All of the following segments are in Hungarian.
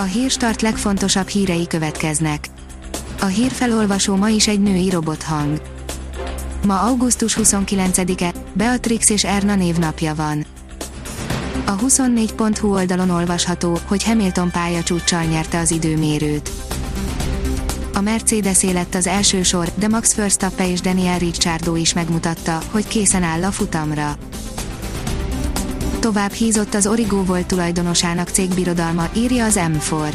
A hírstart legfontosabb hírei következnek. A hírfelolvasó ma is egy női robothang. Ma augusztus 29-e, Beatrix és Erna névnapja van. A 24.hu oldalon olvasható, hogy Hamilton pályacsúccsal nyerte az időmérőt. A Mercedes lett az első sor, de Max Verstappen és Daniel Ricciardo is megmutatta, hogy készen áll a futamra. Tovább hízott az Origo volt tulajdonosának cégbirodalma, írja az M4.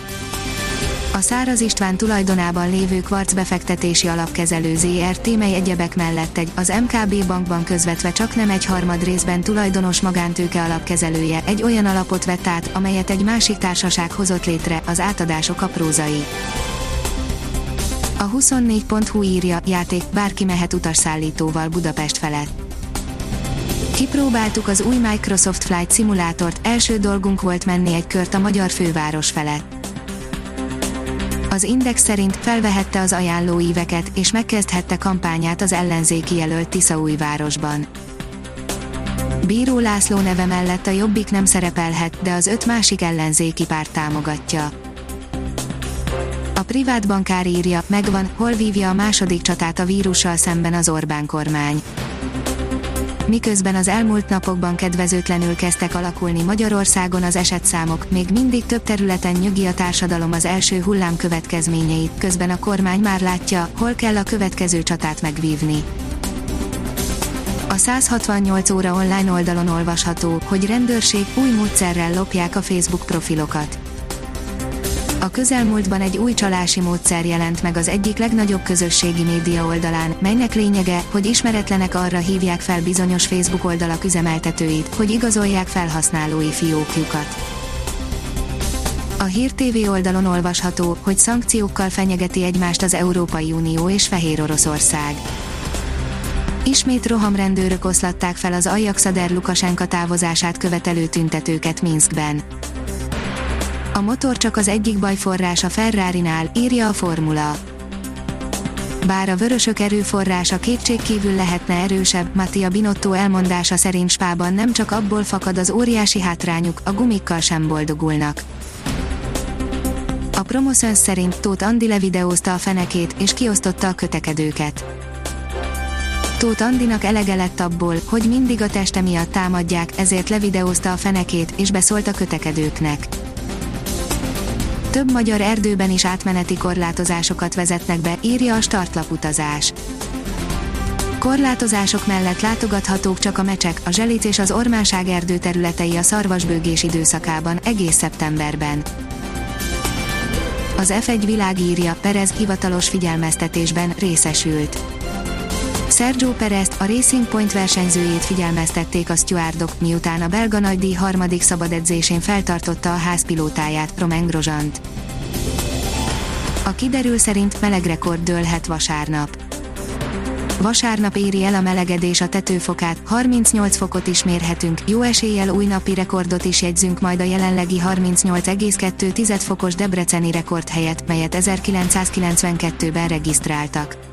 A Száraz István tulajdonában lévő kvarc befektetési alapkezelő ZRT, mely egyebek mellett egy, az MKB bankban közvetve csak nem egy harmad részben tulajdonos magántőke alapkezelője, egy olyan alapot vett át, amelyet egy másik társaság hozott létre, az átadások aprózai. A 24.hu írja, játék, bárki mehet utasszállítóval Budapest felett. Kipróbáltuk az új Microsoft Flight Simulátort, első dolgunk volt menni egy kört a magyar főváros felett. Az Index szerint felvehette az ajánlóíveket, és megkezdhette kampányát az ellenzéki jelölt Tiszaújvárosban. Bíró László neve mellett a Jobbik nem szerepelhet, de az öt másik ellenzéki párt támogatja. A privát bankár írja, megvan, hol vívja a második csatát a vírussal szemben az Orbán kormány miközben az elmúlt napokban kedvezőtlenül kezdtek alakulni Magyarországon az esetszámok, még mindig több területen nyugi a társadalom az első hullám következményeit, közben a kormány már látja, hol kell a következő csatát megvívni. A 168 óra online oldalon olvasható, hogy rendőrség új módszerrel lopják a Facebook profilokat a közelmúltban egy új csalási módszer jelent meg az egyik legnagyobb közösségi média oldalán, melynek lényege, hogy ismeretlenek arra hívják fel bizonyos Facebook oldalak üzemeltetőit, hogy igazolják felhasználói fiókjukat. A Hír TV oldalon olvasható, hogy szankciókkal fenyegeti egymást az Európai Unió és Fehér Oroszország. Ismét rohamrendőrök oszlatták fel az Ajaxader Lukasenka távozását követelő tüntetőket Minskben. A motor csak az egyik bajforrás a Ferrari-nál, írja a formula. Bár a vörösök erőforrása kétségkívül lehetne erősebb, Mattia Binotto elmondása szerint Spában nem csak abból fakad az óriási hátrányuk, a gumikkal sem boldogulnak. A Promotions szerint Tóth Andi levideózta a fenekét, és kiosztotta a kötekedőket. Tóth Andinak elege lett abból, hogy mindig a teste miatt támadják, ezért levideózta a fenekét, és beszólt a kötekedőknek több magyar erdőben is átmeneti korlátozásokat vezetnek be, írja a startlaputazás. Korlátozások mellett látogathatók csak a mecsek, a zselic és az ormánság erdő területei a szarvasbőgés időszakában, egész szeptemberben. Az F1 világírja, Perez hivatalos figyelmeztetésben részesült. Sergio Perez, a Racing Point versenyzőjét figyelmeztették a stewardok, miután a belga nagydíj harmadik szabadedzésén feltartotta a házpilótáját, Romain Grosjeant. A kiderül szerint meleg rekord dőlhet vasárnap. Vasárnap éri el a melegedés a tetőfokát, 38 fokot is mérhetünk, jó eséllyel új napi rekordot is jegyzünk majd a jelenlegi 38,2 fokos debreceni rekord helyett, melyet 1992-ben regisztráltak.